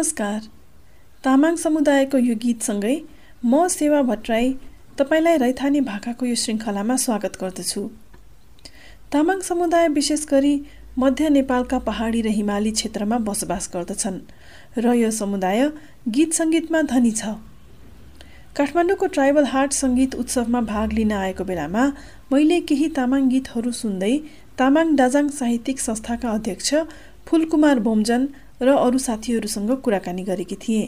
नमस्कार। तामाङ समुदायको यो गीतसँगै म सेवा भट्टराई तपाईँलाई रैथाने भाकाको यो श्रृङ्खलामा स्वागत गर्दछु। तामाङ समुदाय विशेष गरी मध्य नेपालका पहाडी र हिमाली क्षेत्रमा बसोबास गर्दछन् र यो समुदाय गीत सङ्गीतमा धनी छ। काठमाडौँको ट्राइबल हार्ट सङ्गीत उत्सवमा भाग लिन आएको बेलामा मैले केही तामाङ गीतहरू सुन्दै तामाङ डाजाङ साहित्यिक संस्थाका अध्यक्ष फुलकुमार बोमजन र अरू साथीहरूसँग कुराकानी गरेकी थिएँ।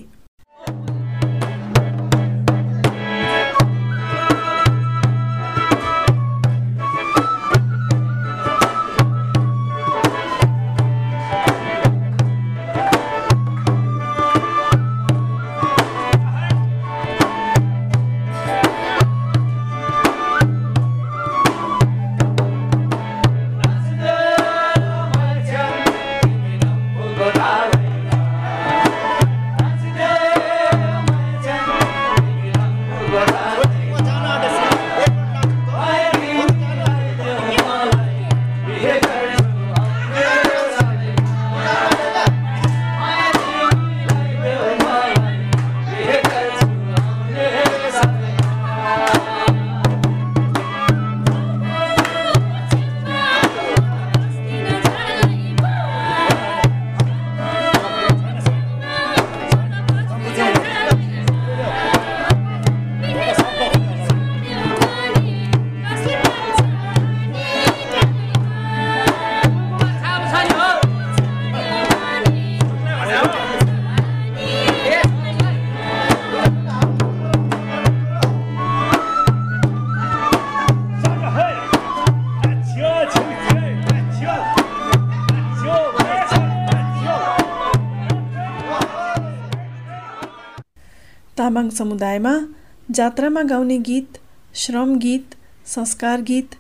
तामाङ समुदायमा जात्रामा गाउने गीत श्रम गीत संस्कार गीत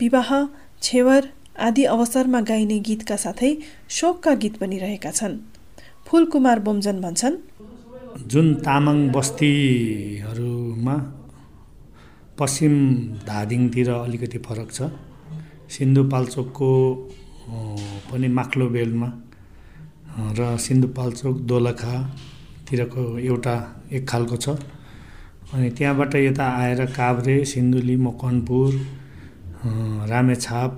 विवाह छेवर आदि अवसरमा गाइने गीतका साथै शोकका गीत पनि रहेका छन्। फुलकुमार बोमजन भन्छन् जुन तामाङ बस्तीहरूमा पश्चिम धादिङतिर अलिकति फरक छ सिन्धुपाल्चोकको पनि माक्लो बेलमा र सिन्धुपाल्चोक दोलखातिरको एउटा एक खालको छ। अनि त्यहाँबाट यता आएर काभ्रे सिन्धुली मकवानपुर रामेछाप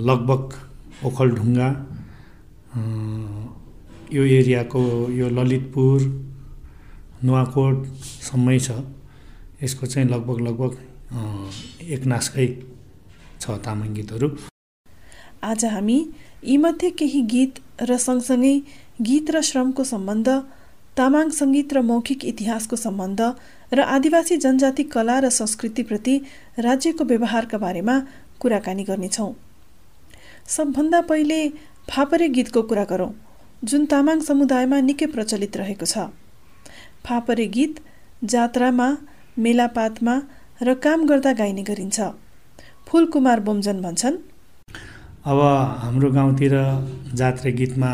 लगभग ओखलढुङ्गा यो एरियाको यो ललितपुर नुवाकोटसम्मै छ। यसको चाहिँ लगभग लगभग एक नासकै छ तामाङ गीतहरू। आज हामी यीमध्ये केही गीत र सँगसँगै गीत र श्रमको सम्बन्ध तामाङ सङ्गीत र मौखिक इतिहासको सम्बन्ध र आदिवासी जनजाति कला र संस्कृतिप्रति राज्यको व्यवहारका बारेमा कुराकानी गर्नेछौँ। सबभन्दा पहिले फापरे गीतको कुरा गरौँ जुन तामाङ समुदायमा निकै प्रचलित रहेको छ। फापरे गीत जात्रामा मेलापातमा र काम गर्दा गाइने गरिन्छ। फुलकुमार बोमजन भन्छन् अब हाम्रो गाउँतिर जात्रा गीतमा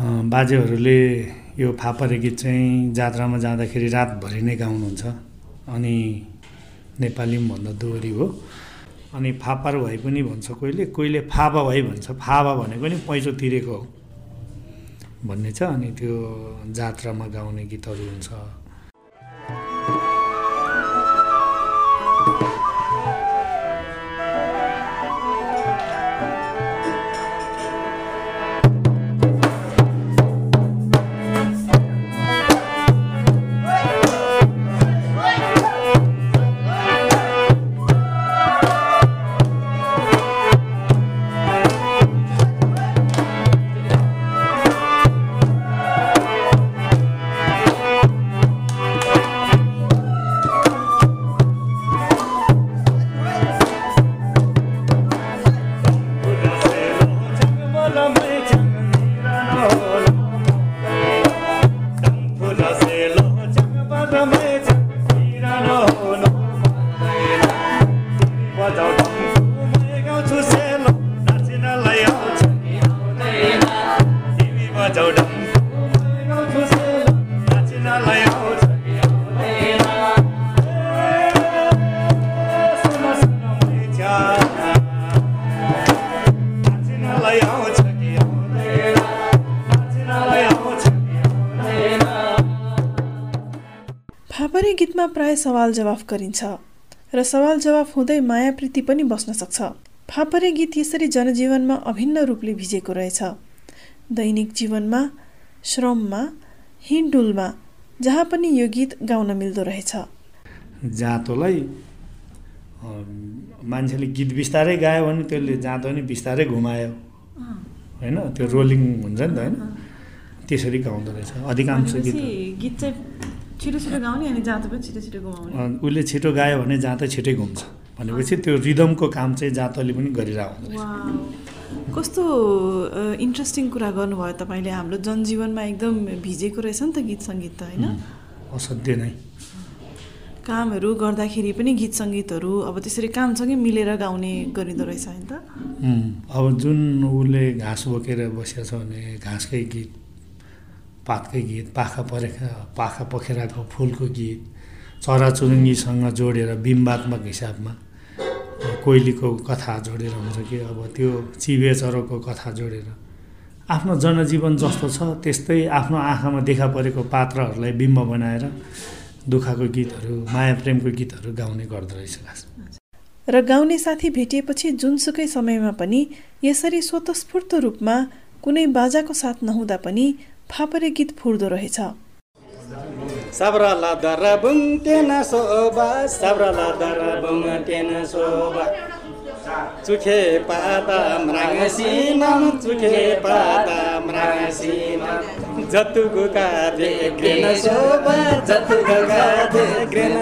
बाजेहरूले यो फापरे गीत चाहिँ जात्रामा जाँदाखेरि रातभरि नै गाउनुहुन्छ। अनि नेपाली पनि भन्दा दोहोरी हो। अनि फापर भए पनि भन्छ कोहीले कोहीले फापा भए भन्छ। फापा भनेको नि पैँचो तिरेको हो। भन्ने छ। अनि त्यो जात्रामा गाउने गीतहरू हुन्छ। प्राय सवाल जवाफ गरिन्छ र सवाल जवाफ हुँदै माया प्रीति पनि बस्न सक्छ। फापरे गीत यसरी जनजीवनमा अभिन्न रूपले भिजेको रहेछ। दैनिक जीवनमा श्रममा हिँडुलमा जहाँ पनि यो गीत गाउन मिल्दो रहेछ। जाँतोलाई मान्छेले गीत बिस्तारै गायो भने त्यसले जाँतो नि बिस्तारै घुमायो। होइन? त्यो रोलिङ हुन्छ नि त होइन? त्यसरी गाउँदो रहेछ। अधिकांश गीत गीत चाहिँ छिटो छिटो गाउने अनि जाँतो पनि छिटो छिटो घुमाउने उसले छिटो गायो भने जाँतो छिटै घुम्छ। भनेपछि त्यो रिदमको काम चाहिँ जाँतोले पनि गरिरहेको रहेछ। कस्तो इन्ट्रेस्टिङ कुरा गर्नुभयो तपाईँले। हाम्रो जनजीवनमा एकदम भिजेको रहेछ नि त गीत सङ्गीत त होइन? असाध्य नै। कामहरू गर्दाखेरि पनि गीत सङ्गीतहरू अब त्यसरी कामसँगै मिलेर गाउने गरिँदो रहेछ होइन त। अब जुन उसले घाँस बोकेर बसेको छ भने घाँसकै गीत पातकै गीत पाखा परेका पाखा पखेराको फुलको गीत चराचुरुङ्गीसँग जोडेर बिम्बात्मक हिसाबमा कोइलीको कथा जोडेर हुन्छ कि अब त्यो चिबे चरोको कथा जोडेर। आफ्नो जनजीवन जस्तो छ त्यस्तै आफ्नो आँखामा देखा परेको पात्रहरूलाई बिम्ब बनाएर दुःखको गीतहरू माया प्रेमको गीतहरू गाउने गर्दो रहेछ खासमा र गाउने साथी भेटिएपछि जुनसुकै समयमा पनि यसरी स्वतस्फूर्त रूपमा कुनै बाजाको साथ नहुँदा पनि फापरे गीत फुर्दो रहेछ। चुखे पाता मृगसिनम चुखे पाता मृगसिनम जतुको काधे ग्रेन शोभा जतुको काधे ग्रेन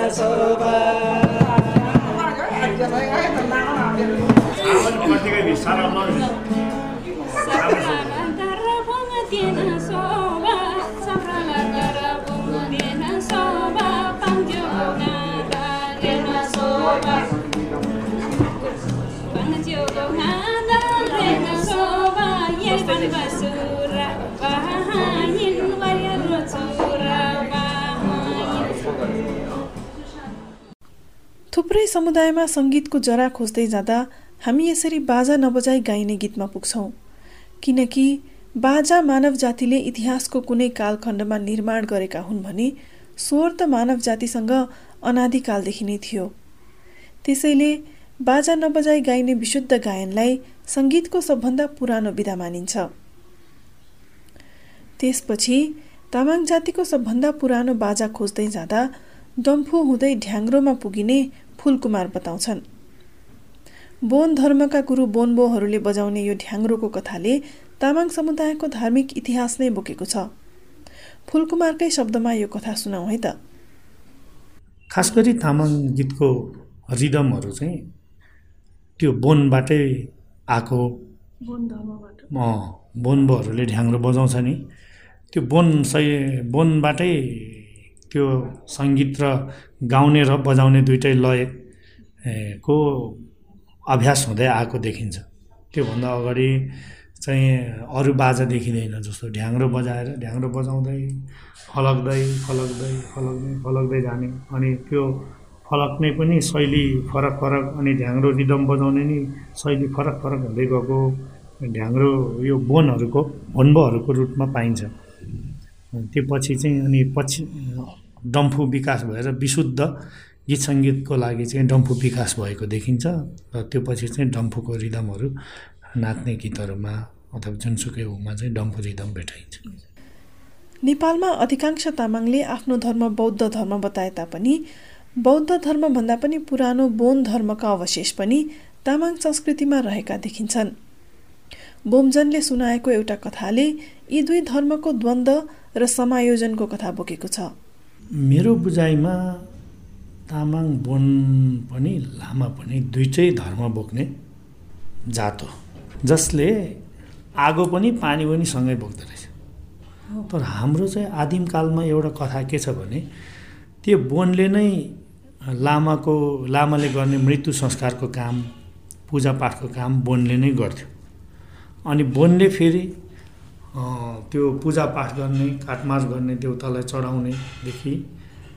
थुप्रै समुदायमा सङ्गीतको जरा खोज्दै जाँदा हामी यसरी बाजा नबजाई गाइने गीतमा पुग्छौँ। किनकि बाजा मानव जातिले इतिहासको कुनै कालखण्डमा निर्माण गरेका हुन् भने स्वर त मानव जातिसँग अनादिकालदेखि नै थियो। त्यसैले बाजा नबजाई गाइने विशुद्ध गायनलाई सङ्गीतको सबभन्दा पुरानो विधा मानिन्छ। त्यसपछि तामाङ जातिको सबभन्दा पुरानो बाजा खोज्दै जाँदा डम्फु हुँदै ढ्याङ्ग्रोमा पुगिने फुलकुमार बताउँछन्। बोन धर्मका गुरु बोनबोहरूले बजाउने यो ढ्याङ्ग्रोको कथाले तामाङ समुदायको धार्मिक इतिहास नै बोकेको छ। फुलकुमारकै शब्दमा यो कथा सुनाऊ है त। खास गरी तामाङ गीतको रिदमहरू चाहिँ त्यो बोनबाटै आएको। बोनबोहरूले ढ्याङ्ग्रो बजाउँछ नि। त्यो बोन सही बोनबाटै त्यो सङ्गीत र गाउने र बजाउने दुइटै लय को अभ्यास हुँदै आएको देखिन्छ। त्योभन्दा अगाडि चाहिँ अरू बाजा देखिँदैन जस्तो ढ्याङ्ग्रो बजाएर ढ्याङ्ग्रो बजाउँदै फलक्दै फलक्दै फलक्दै फलक्दै जाने। अनि त्यो फलक्ने पनि शैली फरक फरक अनि ढ्याङ्ग्रो रिदम बजाउने नि शैली फरक फरक हुँदै गएको ढ्याङ्ग्रो यो बोनहरूको भोन्बोहरूको रूपमा पाइन्छ। त्यो पछि चाहिँ अनि पछि डम्फु विकास भएर विशुद्ध गीत सङ्गीतको लागि चाहिँ डम्फु विकास भएको देखिन्छ र त्यो पछि चाहिँ डम्फुको रिदमहरू नाच्ने गीतहरूमा अथवा जुनसुकै उमा चाहिँ डम्फु रिदम भेटाइन्छ। नेपालमा अधिकांश तामाङले आफ्नो धर्म बौद्ध धर्म बताए तापनि बौद्ध धर्मभन्दा पनि पुरानो बोन धर्मका अवशेष पनि तामाङ संस्कृतिमा रहेका देखिन्छन्। बोमजनले सुनाएको एउटा कथाले यी दुई धर्मको द्वन्द्व र समायोजनको कथा बोकेको छ। मेरो बुझाइमा तामाङ बोन पनि लामा पनि दुइटै धर्म बोक्ने जात हो जसले आगो पनि पानी पनि सँगै बोक्दो रहेछ। तर हाम्रो चाहिँ आदिमकालमा एउटा कथा के छ भने त्यो बोनले नै लामाको लामाले गर्ने मृत्यु संस्कारको काम पूजापाठको काम बोनले नै गर्थ्यो। अनि बोनले फेरि त्यो पूजापाठ गर्ने काटमास गर्ने देउतालाई चढाउनेदेखि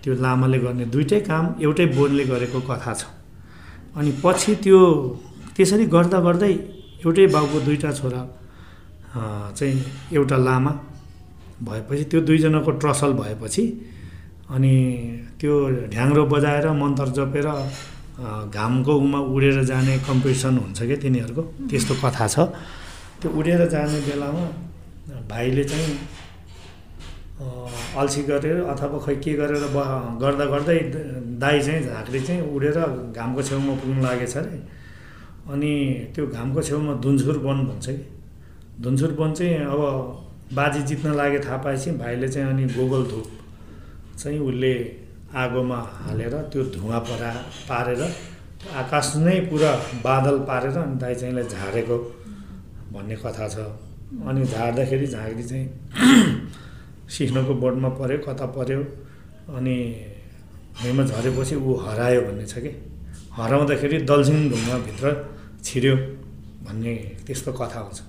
त्यो लामाले गर्ने दुइटै काम एउटै बोनले गरेको कथा छ। अनि पछि त्यो त्यसरी गर्दा गर्दै एउटै बाउको दुईवटा छोरा चाहिँ एउटा लामा भएपछि त्यो दुईजनाको ट्रसल भएपछि अनि त्यो ढ्याङ्ग्रो बजाएर मन्त्र जपेर घामको उमा उडेर जाने कम्पिटिसन हुन्छ क्या तिनीहरूको? त्यस्तो कथा छ। त्यो उडेर जाने बेलामा भाइले चाहिँ अल्छी गरेर अथवा खै के गरेर ब गर्दा गर्दै दाई चाहिँ झाँक्री चाहिँ उडेर घामको छेउमा पुग्नु लागेछ अरे। अनि त्यो घामको छेउमा धुन्झुर वन भन्छ कि? धुन्झुर वन चाहिँ अब बाजी जित्न लागे थाहा पाएपछि भाइले चाहिँ अनि गोगल धुप चाहिँ उसले आगोमा हालेर त्यो धुवा परा पारेर आकाश नै पुरा बादल पारेर अनि दाइ चाहिँलाई झारेको भन्ने कथा छ। अनि झार्दाखेरि झाँक्री चाहिँ सिक्नोको बोर्डमा पऱ्यो कता पऱ्यो अनि भुइँमा झरेपछि ऊ हरायो भन्ने छ कि। हराउँदाखेरि दलसिङ ढुङ्गाभित्र छिर्यो भन्ने त्यस्तो कथा आउँछ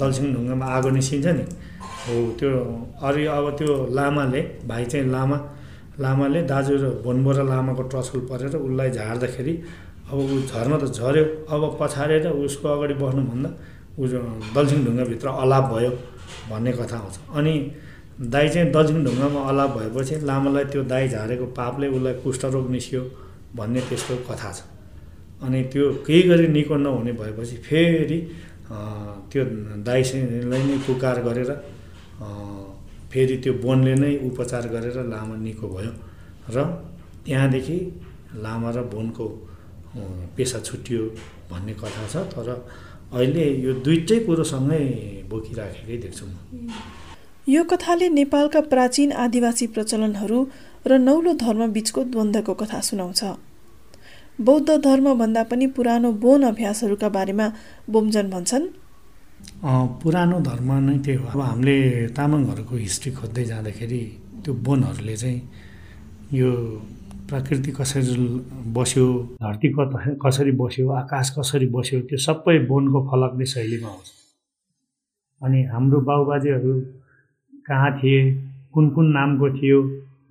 दलसिङ ढुङ्गामा आगो निस्किन्छ नि। हो त्यो अरू अब त्यो लामाले भाइ चाहिँ लामा लामाले दाजु र भोनबो र लामाको टसल परेर उसलाई झार्दाखेरि अब ऊ झर्न त झऱ्यो अब पछारेर उसको अगाडि बस्नुभन्दा ऊ दलसिङ ढुङ्गाभित्र अलाप भयो भन्ने कथा आउँछ। अनि दाई चाहिँ दलसिङ ढुङ्गामा अलाप भएपछि लामालाई त्यो दाई झारेको पापले उसलाई कुष्ठरोग निस्क्यो भन्ने त्यस्तो कथा छ। अनि त्यो केही गरी निको नहुने भएपछि फेरि त्यो दाइसँगलाई नै पुकार गरेर फेरि त्यो बोनले नै उपचार गरेर लामा निको भयो र त्यहाँदेखि लामा र बोनको पेसा छुट्टियो भन्ने कथा छ तर अहिले यो दुइटै कुरोसँगै बोकिराखेकै देख्छु म। यो कथाले नेपालका प्राचीन आदिवासी प्रचलनहरू र नौलो धर्म बिचको द्वन्द्वको कथा सुनाउँछ। बौद्ध धर्मभन्दा पनि पुरानो बोन अभ्यासहरूका बारेमा बोमजन भन्छन् पुरानो धर्म नै त्यही हो। अब हामीले तामाङहरूको हिस्ट्री खोज्दै जाँदाखेरि त्यो बोनहरूले चाहिँ यो प्रकृति कसरी बस्यो धरती कसरी बस्यो आकाश कसरी बस्यो त्यो सबै बोनको फलक्ने शैलीमा आउँछ अनि हाम्रो बाउबाजेहरू कहाँ थिए कुन कुन नामको थियो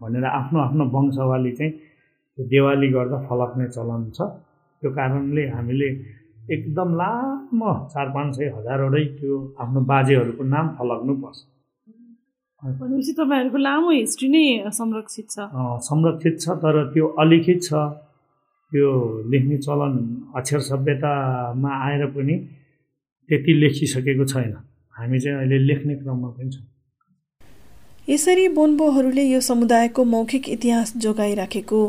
भनेर आफ्नो आफ्नो वंशवाली चाहिँ त्यो देवाली गर्दा फलक्ने चलन छ। त्यो कारणले हामीले एकदम लामो चार पाँच सय हजारवटै त्यो आफ्नो बाजेहरूको नाम फलक्नुपर्छ भनेपछि तपाईँहरूको लामो हिस्ट्री नै संरक्षित छ। संरक्षित छ तर त्यो अलिखित छ। त्यो लेख्ने चलन अक्षर सभ्यतामा आएर पनि त्यति लेखिसकेको छैन। हामी चाहिँ अहिले लेख्ने क्रममा पनि छौँ। यसरी बोनबोहरूले यो समुदायको मौखिक इतिहास जोगाइराखेको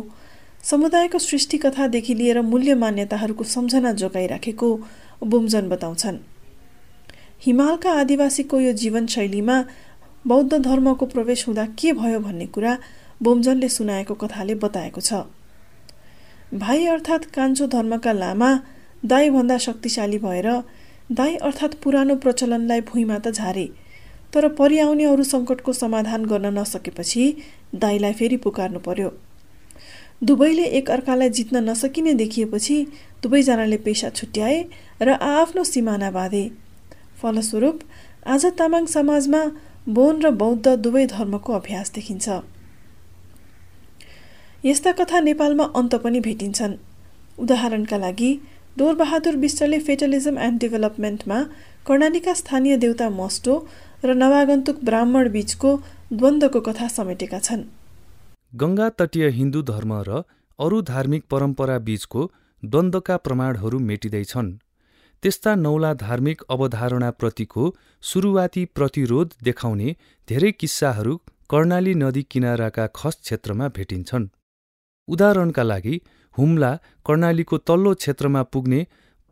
समुदायको सृष्टिकथादेखि लिएर मूल्य मान्यताहरूको सम्झना जोगाइराखेको बुमजन बताउँछन्। हिमालका आदिवासीको यो जीवनशैलीमा बौद्ध धर्मको प्रवेश हुँदा के भयो भन्ने कुरा बोमजनले सुनाएको कथाले बताएको छ। भाइ अर्थात् कान्छो धर्मका लामा दाईभन्दा शक्तिशाली भएर दाई अर्थात् पुरानो प्रचलनलाई भुइँमा त झारे तर परिआउने अरू सङ्कटको समाधान गर्न नसकेपछि दाईलाई फेरि पुकार्नु पर्यो। दुवैले एक अर्कालाई जित्न नसकिने देखिएपछि दुवैजनाले पेसा छुट्याए र आआफ्नो सिमाना बाँधे। फलस्वरूप आज तामाङ समाजमा बोन र बौद्ध दुवै धर्मको अभ्यास देखिन्छ। यस्ता कथा नेपालमा अन्त पनि भेटिन्छन्। उदाहरणका लागि डोरबहादुर विष्टले फेटलिजम एन्ड डेभलपमेन्टमा कर्णालीका स्थानीय देउता मस्टो र नवागन्तुक ब्राह्मण बीचको द्वन्द्वको कथा समेटेका छन्। गङ्गा तटीय हिन्दू धर्म र अरू धार्मिक परम्परा बीचको द्वन्द्वका प्रमाणहरू मेटिँदैछन्। त्यस्ता नौला धार्मिक अवधारणाप्रतिको सुरुवाती प्रतिरोध देखाउने धेरै किस्साहरू कर्णाली नदी किनाराका खस क्षेत्रमा भेटिन्छन्। उदाहरणका लागि हुम्ला कर्णालीको तल्लो क्षेत्रमा पुग्ने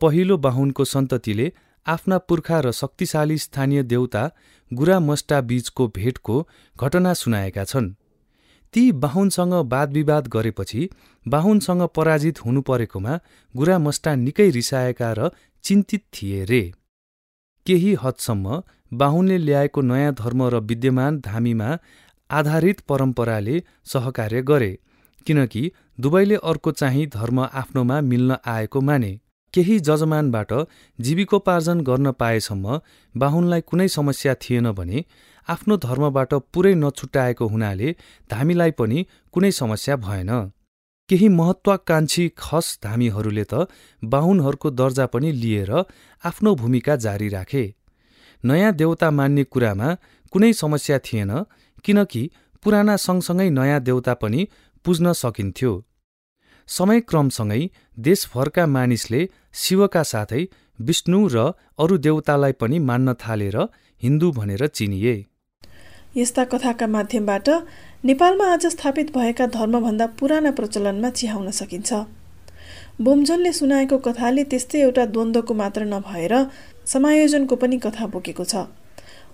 पहिलो बाहुनको सन्ततिले आफ्ना पुर्खा र शक्तिशाली स्थानीय देउता गुरामस्टा बीचको भेटको घटना सुनाएका छन्। ती बाहुनसँग वादविवाद गरेपछि बाहुनसँग पराजित हुनु परेकोमा गुरामस्टा निकै रिसाएका र चिन्तित थिए रे। केही हदसम्म बाहुनले ल्याएको नयाँ धर्म र विद्यमान धामीमा आधारित परम्पराले सहकार्य गरे किनकि दुवैले अर्को चाहिँ धर्म आफ्नोमा मिल्न आएको माने। केही जजमानबाट जीविकोपार्जन गर्न पाएसम्म बाहुनलाई कुनै समस्या थिएन भने आफ्नो धर्मबाट पुरै नछुट्याएको हुनाले धामीलाई पनि कुनै समस्या भएन। केही महत्वाकांक्षी खस धामीहरूले त बाहुनहरूको दर्जा पनि लिएर आफ्नो भूमिका जारी राखे। नयाँ देवता मान्ने कुरामा कुनै समस्या थिएन किनकि पुराना सँगसँगै नयाँ देउता पनि पुज्न सकिन्थ्यो। समयक्रमसँगै देशभरका मानिसले शिवका साथै विष्णु र अरू देवतालाई पनि मान्न थालेर हिन्दू भनेर चिनिए। यस्ता कथाका माध्यमबाट नेपालमा आज स्थापित भएका धर्मभन्दा पुराना प्रचलनमा चिहाउन सकिन्छ। बोमजनले सुनाएको कथाले त्यस्तै एउटा द्वन्द्वको मात्र नभएर समायोजनको पनि कथा बोकेको छ।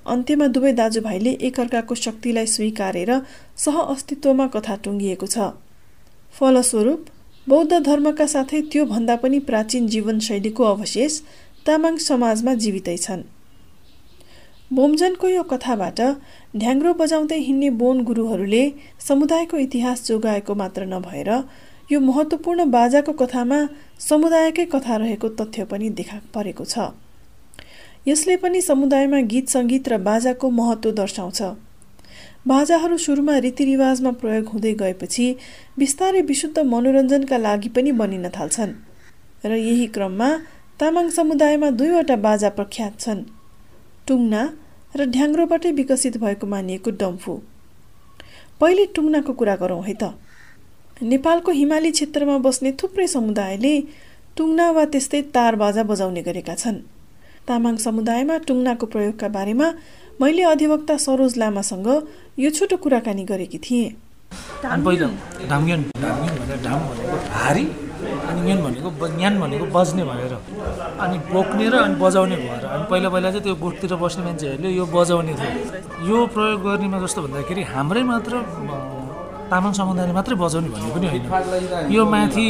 अन्त्यमा दुवै दाजुभाइले एकअर्काको शक्तिलाई स्वीकारेर सह अस्तित्वमा कथा टुङ्गिएको छ। फलस्वरूप बौद्ध धर्मका साथै त्योभन्दा पनि प्राचीन जीवनशैलीको अवशेष तामाङ समाजमा जीवितै छन्। बोमजनको यो कथाबाट ढ्याङ्ग्रो बजाउँदै हिँड्ने बोन गुरुहरूले समुदायको इतिहास जोगाएको मात्र नभएर यो महत्त्वपूर्ण बाजाको कथामा समुदायकै कथा रहेको तथ्य पनि देखा परेको छ। यसले पनि समुदायमा गीत सङ्गीत र बाजाको महत्त्व दर्शाउँछ। बाजाहरू सुरुमा रीतिरिवाजमा प्रयोग हुँदै गएपछि बिस्तारै विशुद्ध मनोरञ्जनका लागि पनि बनिन थाल्छन् र यही क्रममा तामाङ समुदायमा दुईवटा बाजा प्रख्यात छन्। टुङ्ना र ढ्याङ्ग्रोबाटै विकसित भएको मानिएको डम्फु। पहिले टुङ्नाको कुरा गरौँ है त। नेपालको हिमाली क्षेत्रमा बस्ने थुप्रै समुदायले टुङ्ना वा त्यस्तै तार बाजा बजाउने गरेका छन्। तामाङ समुदायमा टुङ्नाको प्रयोगका बारेमा मैले अधिवक्ता सरोज लामासँग यो छोटो कुराकानी गरेकी थिएँ। अनि ङ्यान भनेको ज्ञान भनेको बज्ने भनेर अनि बोक्ने र अनि बजाउने भएर। अनि पहिला पहिला चाहिँ त्यो गोठतिर बस्ने मान्छेहरूले यो बजाउने थियो। यो प्रयोग गर्नेमा जस्तो भन्दाखेरि हाम्रै मात्र तामाङ समुदायले मात्रै बजाउने भन्ने पनि होइन। यो माथि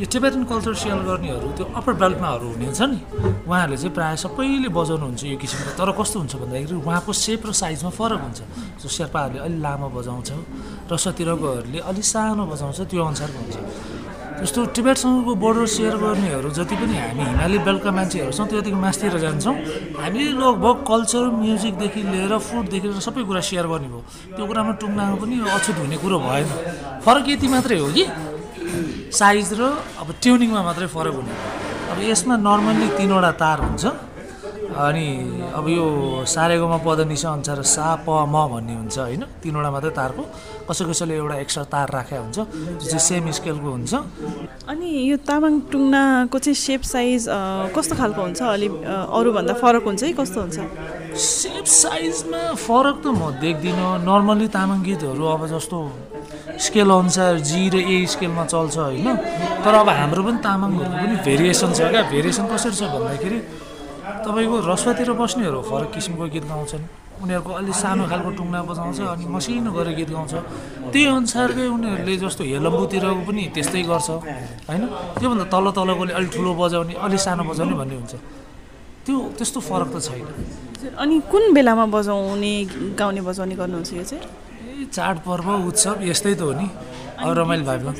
यो टिबेटन कल्चर सेल गर्नेहरू त्यो अप्पर बेल्टमाहरू हुनेछ नि उहाँहरूले चाहिँ प्रायः सबैले बजाउनुहुन्छ यो किसिमको। तर कस्तो हुन्छ भन्दाखेरि उहाँको सेप र साइजमा फरक हुन्छ। जो शेर्पाहरूले अलिक लामो बजाउँछ र सतिरकोहरूले अलिक सानो बजाउँछ त्यो अनुसारको हुन्छ। जस्तो टिबेटसँगको बोर्डर सेयर गर्नेहरू जति पनि हामी हिमाली बेलका मान्छेहरू छौँ त्यतिको मासतिर जान्छौँ हामीले लगभग कल्चर म्युजिकदेखि लिएर फुडदेखि लिएर सबै कुरा सेयर गर्ने भयो त्यो कुरामा टुङ्गामा पनि अछुत हुने कुरो भएन। फरक यति मात्रै हो कि साइज र अब ट्युनिङमा मात्रै फरक हुने। अब यसमा नर्मल्ली तिनवटा तार हुन्छ। अनि अब यो सारेगोमा पदनिसा अनुसार सा प म भन्ने हुन्छ होइन? तिनवटा मात्रै तारको। कसै कसैले एउटा एक्स्ट्रा तार राखेको हुन्छ त्यो चाहिँ सेम स्केलको हुन्छ। अनि यो तामाङ टुङ्नाको चाहिँ सेप साइज कस्तो खालको हुन्छ? अलि अरूभन्दा फरक हुन्छ है कस्तो हुन्छ? सेप साइजमा फरक त म देख्दिनँ। नर्मल्ली तामाङ गीतहरू अब जस्तो स्केल अनुसार जी र ए स्केलमा चल्छ होइन। तर अब हाम्रो पनि तामाङहरूको पनि भेरिएसन छ क्या। भेरिएसन कसरी छ भन्दाखेरि तपाईँको रस्वातिर बस्नेहरू फरक किसिमको गीत गाउँछन्। उनीहरूको अलिक सानो खालको टुङ्ना बजाउँछ अनि मसिनो गरेर गीत गाउँछ। त्यही अनुसारकै उनीहरूले जस्तो हेलम्बुतिरको पनि त्यस्तै गर्छ होइन? त्योभन्दा तल तलकोले अलिक ठुलो बजाउने अलिक सानो बजाउने भन्ने हुन्छ। त्यो त्यस्तो फरक त छैन। अनि कुन बेलामा बजाउने गाउने बजाउने गर्नुहुन्छ यो चाहिँ? चाडपर्व उत्सव यस्तै त हो नि। अब रमाइलो भए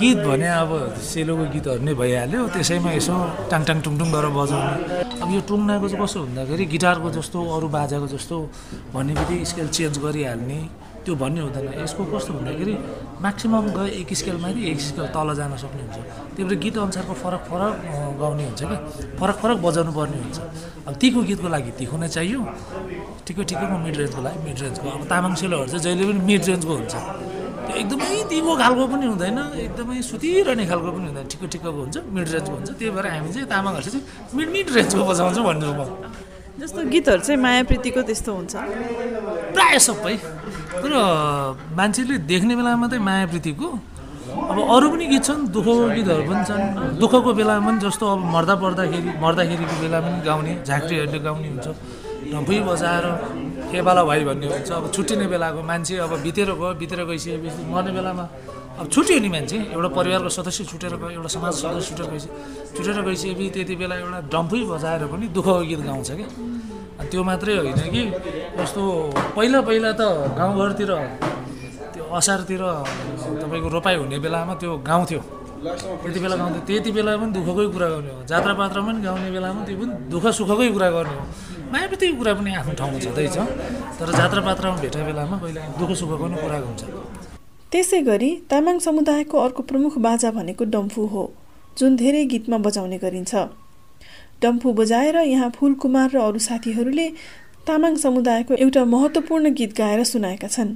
गीत भने अब सेलोको गीतहरू नै भइहाल्यो। त्यसैमा यसो टाङटाङ टुङटुङ गरेर बजाउने। अब यो टुङ्नाको चाहिँ कस्तो भन्दाखेरि गिटारको जस्तो अरू बाजाको जस्तो भन्ने बित्तिकै स्केल चेन्ज गरिहाल्ने त्यो भन्ने हुँदैन। यसको कस्तो भन्दाखेरि म्याक्सिमम् गए एक स्केलमा एक स्केल तल जान सक्ने हुन्छ। त्यही भएर गीत अनुसारको फरक फरक गाउने हुन्छ कि फरक फरक बजाउनु पर्ने हुन्छ। अब तिखो गीतको लागि तिखो नै चाहियो। ठिकै ठिकैको मिड रेन्जको लागि मिड रेन्जको। अब तामाङ सेलोहरू चाहिँ जहिले पनि मिड रेन्जको हुन्छ। त्यो एकदमै तिखो खालको पनि हुँदैन एकदमै सुतिरहने खालको पनि हुँदैन। ठिक्क ठिक्कको हुन्छ मिड रेन्जको हुन्छ। त्यही भएर हामी चाहिँ तामाङहरू चाहिँ मिड मिड रेन्जको बजाउँछौँ भन्छु म जस्तो गीतहरू चाहिँ माया प्रीतिको त्यस्तो हुन्छ। प्रायः सबै। तर मान्छेले देख्ने बेलामा मात्रै माया प्रीतिको अब अरू पनि गीत छन् दुःखको गीतहरू पनि छन्। दुःखको बेलामा पनि जस्तो अब मर्दा पर्दाखेरि मर्दाखेरिको बेला पनि गाउने झाँक्रीहरूले गाउने हुन्छ। ढम्फुई बजाएर केबाला भाइ भन्ने हुन्छ। अब छुट्टिने बेलाको मान्छे अब बितेर गयो बितेर गइसकेपछि मर्ने बेलामा अब छुट्यो नि मान्छे। एउटा परिवारको सदस्य छुटेर गयो एउटा समाज सदस्य छुटेर गइसक्यो छुटेर गइसकेपछि त्यति बेला एउटा डम्फुई बजाएर पनि दुःखको गीत गाउँछ कि त्यो मात्रै होइन कि जस्तो पहिला पहिला त गाउँघरतिर त्यो असारतिर तपाईँको रोपाइ हुने बेलामा त्यो गाउँथ्यो। त्यति बेला गाउँथ्यो। त्यति बेला पनि दुःखकै कुरा गर्ने हो। जात्रा पात्रमा पनि गाउने बेलामा त्यो पनि दुःख सुखकै कुरा गर्ने हो। मायापतिको कुरा पनि आफ्नो ठाउँमा छँदैछ तर जात्रा पात्रमा भेटा बेलामा कहिले दुःख सुखको पनि कुरा हुन्छ। त्यसै गरी तामाङ समुदायको अर्को प्रमुख बाजा भनेको डम्फु हो जुन धेरै गीतमा बजाउने गरिन्छ। डम्फु बजाएर यहाँ फुलकुमार र अरू साथीहरूले तामाङ समुदायको एउटा महत्त्वपूर्ण गीत गाएर सुनाएका छन्।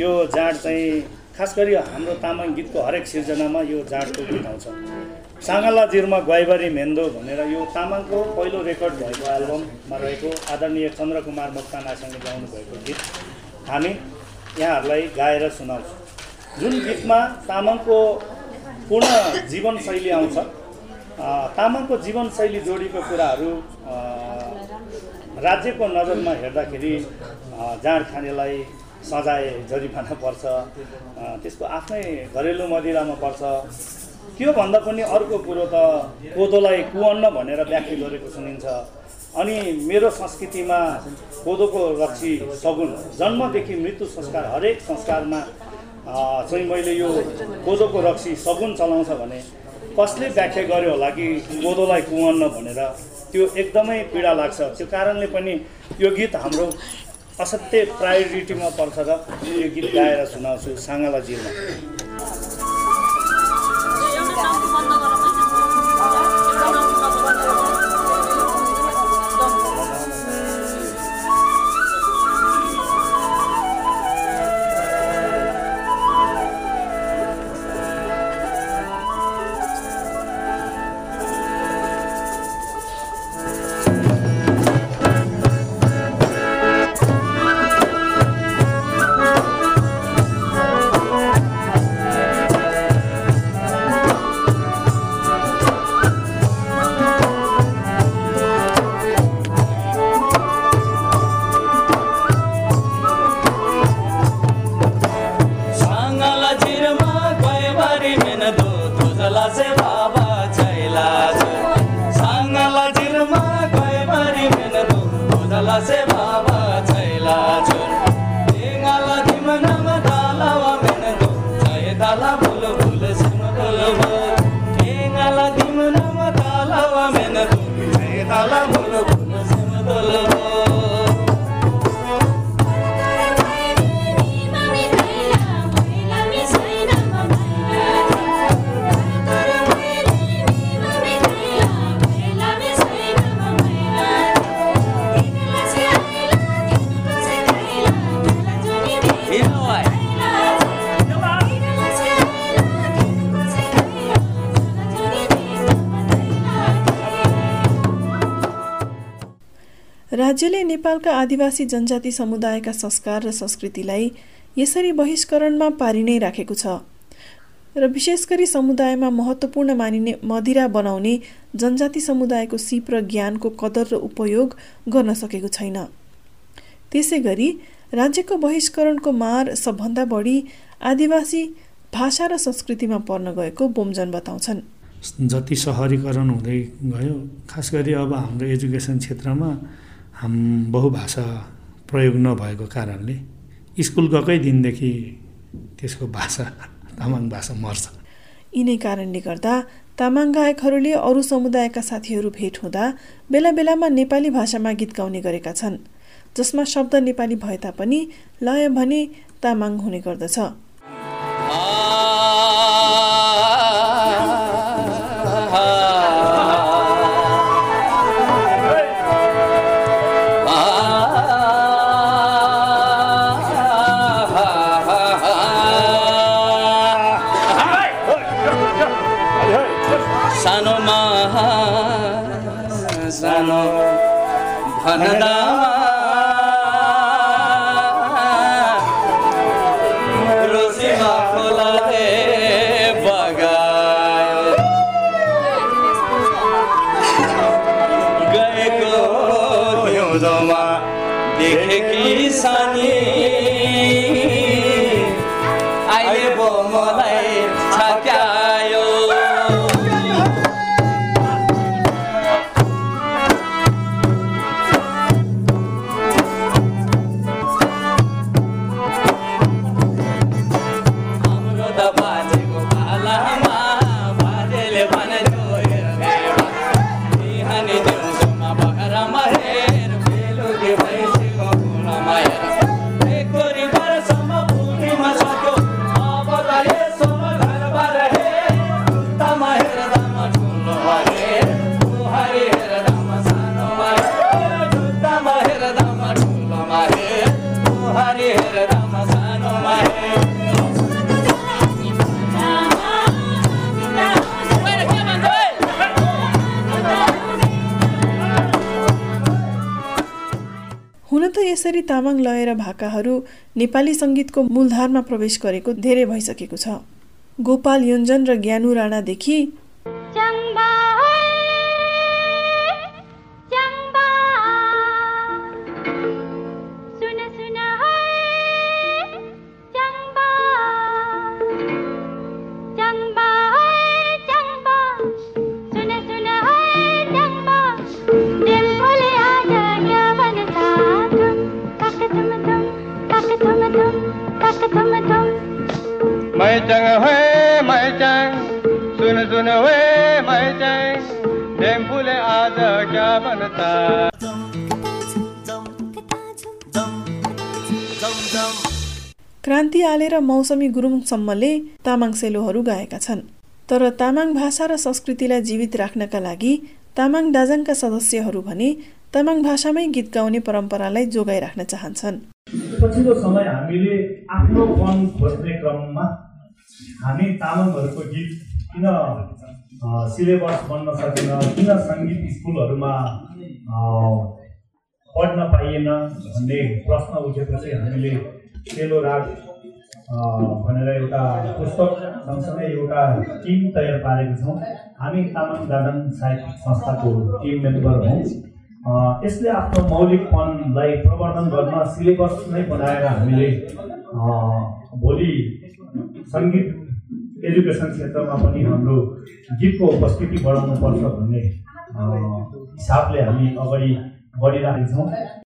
यो जाँड चाहिँ खास गरी हाम्रो तामाङ गीतको हरेक सिर्जनामा यो जाँडको गीत आउँछ। साङ्गाला जिरमा गैबारी मेन्दो भनेर यो तामाङको पहिलो रेकर्ड भएको एल्बममा रहेको आदरणीय चन्द्रकुमार मोक्तानासँग गाउनु भएको गीत हामी यहाँहरूलाई गाएर सुनाउँछौँ। जुन गीतमा तामाङको पूर्ण जीवनशैली आउँछ तामाङको जीवनशैली जोडिएको कुराहरू राज्यको नजरमा हेर्दाखेरि जाँड खानेलाई सजाय जरिमाना पर्छ त्यसको आफ्नै घरेलु मदिरामा पर्छ त्यो भन्दा पनि अर्को कुरो त कोदोलाई कुअन्न भनेर व्याख्या गरेको सुनिन्छ। अनि मेरो संस्कृतिमा कोदोको रक्सी सगुन। जन्मदेखि मृत्यु संस्कार हरेक संस्कारमा चाहिँ मैले यो कोदोको रक्सी सगुन चलाउँछ भने कसले व्याख्या गर्यो होला कि कोदोलाई कुअन्न भनेर? त्यो एकदमै पीडा लाग्छ। त्यो कारणले पनि यो गीत हाम्रो असाध्यै प्रायोरिटीमा पर्छ र यो गीत गाएर सुनाउँछु साङ्गाला राज्यले नेपालका आदिवासी जनजाति समुदायका संस्कार र संस्कृतिलाई यसरी बहिष्करणमा पारि नै राखेको छ र विशेष गरी समुदायमा महत्त्वपूर्ण मानिने मदिरा बनाउने जनजाति समुदायको सिप र ज्ञानको कदर र उपयोग गर्न सकेको छैन। त्यसै गरी राज्यको बहिष्करणको मार सबभन्दा बढी आदिवासी भाषा र संस्कृतिमा पर्न गएको बोमजन बताउँछन्। जति सहरीकरण हुँदै गयो खास गरी अब हाम्रो एजुकेसन क्षेत्रमा हाम बहुभाषा प्रयोग नभएको कारणले स्कुल गएकै दिनदेखि त्यसको भाषा तामाङ भाषा मर्छ। यिनै कारणले गर्दा तामाङ गायकहरूले अरू समुदायका साथीहरू भेट हुँदा बेला बेलामा नेपाली भाषामा गीत गाउने गरेका छन् जसमा शब्द नेपाली भए तापनि लय भने तामाङ हुने गर्दछ। देखेकी यसरी तामाङ लय र भाकाहरू नेपाली सङ्गीतको मूलधारमा प्रवेश गरेको धेरै भइसकेको छ। गोपाल योन्जन र ज्ञानु राणादेखि बनता क्रान्ति आले र मौसमी गुरुङसम्मले तामाङ सेलोहरू गाएका छन्। तर तामाङ भाषा र संस्कृतिलाई जीवित राख्नका लागि तामाङ दाजाङका सदस्यहरू भने तामाङ भाषामै गीत गाउने परम्परालाई जोगाइराख्न चाहन्छन्। पछिल्लो समय हामीले आफ्नो वन खोज्ने क्रममा हामी तामाङहरूको गीत किन सिलेबस बन्न सकेन किन सङ्गीत स्कुलहरूमा पढ्न पाइएन भन्ने प्रश्न उठेपछि हामीले सेलो राग भनेर एउटा पुस्तक सँगसँगै एउटा टिम तयार पारेका छौँ। हामी तामाङ दादाङ साहित्यिक संस्थाको टिम मेम्बर हौँ। यसले आफ्नो मौलिकपनलाई प्रवर्धन गर्न सिलेबस नै बनाएर हामीले भोलि सङ्गीत एजुकेसन क्षेत्रमा पनि हाम्रो गीतको उपस्थिति बढाउनु पर्छ भन्ने हिसाबले हामी अगाडि बढिरहेका छौँ।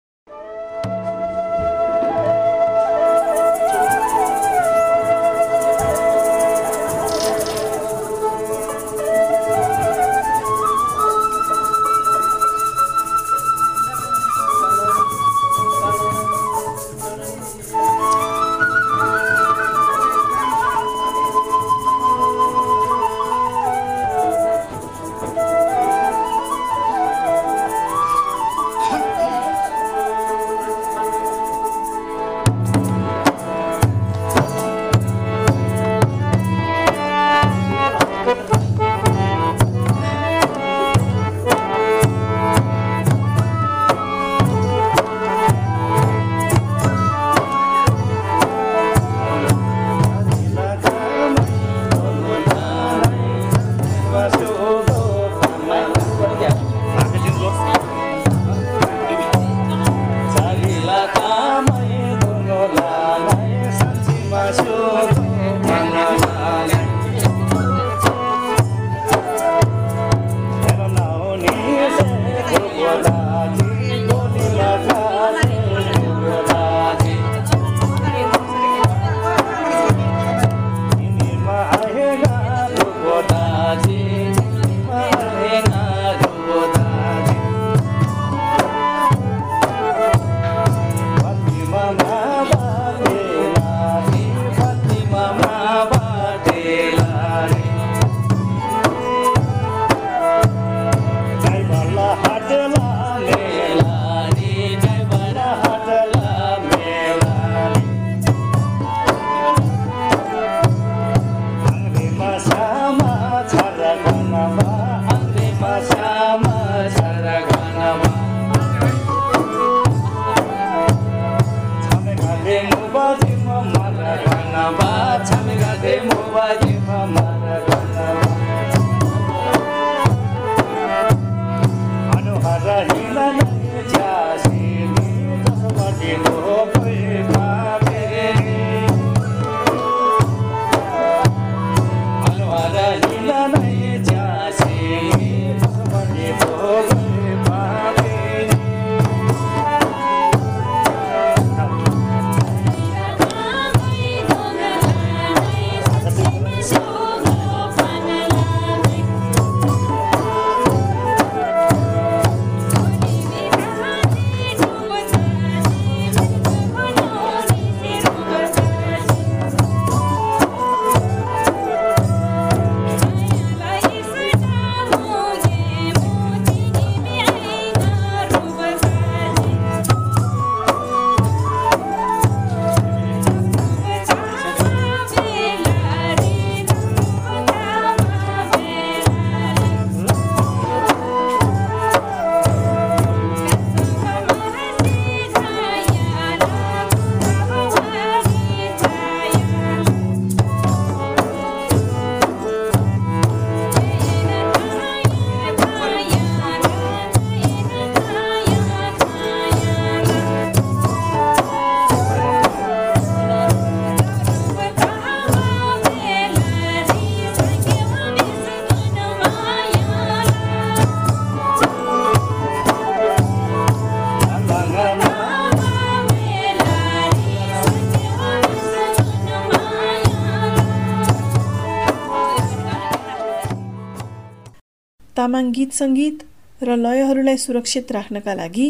तामाङ गीत सङ्गीत र लयहरूलाई सुरक्षित राख्नका लागि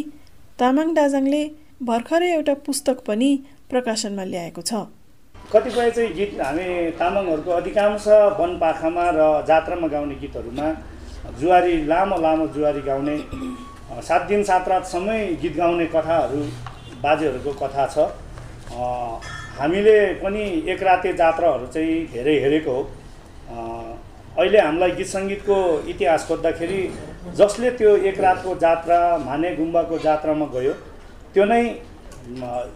तामाङ दाजाङले भर्खरै एउटा पुस्तक पनि प्रकाशनमा ल्याएको छ। कतिपय चाहिँ गीत हामी तामाङहरूको अधिकांश वनपाखामा र जात्रामा गाउने गीतहरूमा जुवारी लामो लामो जुवारी गाउने सात दिन सात रातसम्मै गीत गाउने कथाहरू बाजेहरूको कथा छ। हामीले पनि एक राते जात्राहरू चाहिँ धेरै हेरेको हो। अहिले हामीलाई गीत सङ्गीतको इतिहास खोज्दाखेरि जसले त्यो एक रातको जात्रा माने गुम्बाको जात्रामा गयो त्यो नै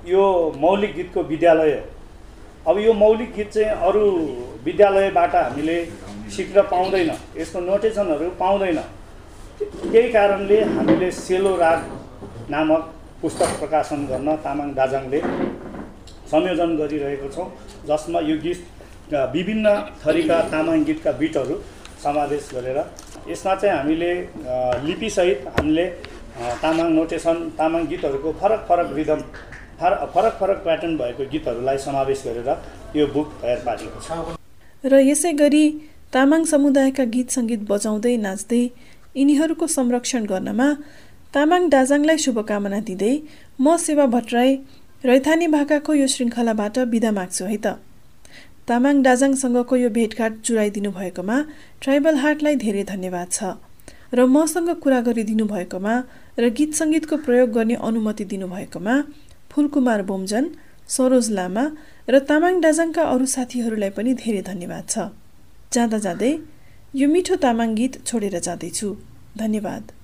यो मौलिक गीतको विद्यालय हो। अब यो मौलिक गीत चाहिँ अरू विद्यालयबाट हामीले सिक्न पाउँदैन यस्तो नोटेसनहरू पाउँदैन। त्यही कारणले हामीले सेलो राग नामक पुस्तक प्रकाशन गर्न तामाङ दाजाङले संयोजन गरिरहेको छौँ जसमा यो गीत विभिन्न थरीका तामाङ गीतका बिटहरू समावेश गरेर यसमा चाहिँ हामीले लिपिसहित हामीले तामाङ नोटेसन तामाङ गीतहरूको फरक फरक रिदम फर फरक फरक प्याटर्न भएको गीतहरूलाई समावेश गरेर यो बुक तयार पारेको छ। र यसै गरी तामाङ समुदायका गीत सङ्गीत बजाउँदै नाच्दै यिनीहरूको संरक्षण गर्नमा तामाङ दाजाङलाई शुभकामना दिँदै म सेवा भट्टराई रैथाने भाकाको यो श्रृङ्खलाबाट बिदा माग्छु है त। तामाङ दाजाङसँगको यो भेटघाट जुराइदिनु भएकोमा ट्राइबल हार्टलाई धेरै धन्यवाद छ र मसँग कुरा गरिदिनु भएकोमा र गीत सङ्गीतको प्रयोग गर्ने अनुमति दिनुभएकोमा फुलकुमार बोमजन सरोज लामा र तामाङ दाजाङका अरू साथीहरूलाई पनि धेरै धन्यवाद छ। जाँदा जाँदै यो मिठो तामाङ गीत छोडेर जाँदैछु। धन्यवाद।